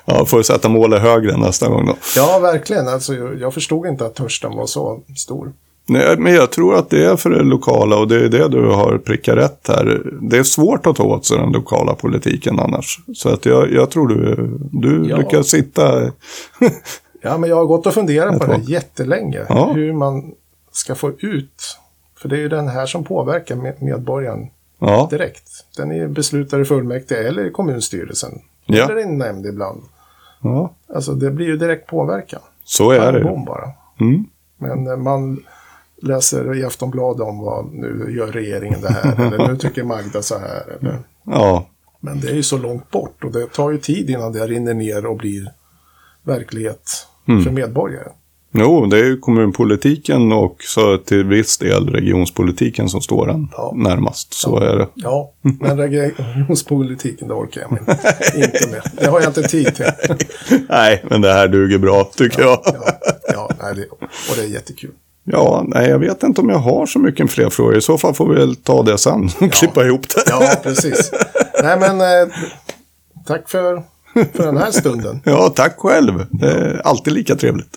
Ja, får sätta målet högre nästa gång då. Ja, verkligen. Alltså, jag förstod inte att törsten var så stor. Nej, men jag tror att det är för det lokala och det är det du har prickat rätt här. Det är svårt att ta åt sig den lokala politiken annars. Så att jag, jag tror du, du Ja. lyckas sitta... Ja, men jag har gått och funderat på det jättelänge. Ja. Hur man ska få ut. För det är ju den här som påverkar med- medborgaren ja, direkt. Den är beslutad i fullmäktige eller i kommunstyrelsen. Ja. Eller i en nämnd ibland. ja, Alltså det blir ju direkt påverkan. så är det. Bara. Mm. Men eh, man läser i Aftonbladet om vad nu gör regeringen det här. eller nu tycker Magda så här. Eller. Ja, Men det är ju så långt bort och det tar ju tid innan det rinner ner och blir verklighet Mm. för medborgare. jo, det är ju kommunpolitiken och så till viss del regionspolitiken som står en Ja. närmast. Så är det. Ja, men regionspolitiken det orkar jag med. inte med. Det har jag inte tid till. Nej, men det här duger bra tycker jag. Ja, ja nej, det, och det är jättekul. Ja, nej, jag vet inte om jag har så mycket fler frågor. I så fall får vi väl ta det sen och klippa ihop det. Ja, precis. Nej, men eh, tack för, för den här stunden. Ja, tack själv. Det är alltid lika trevligt.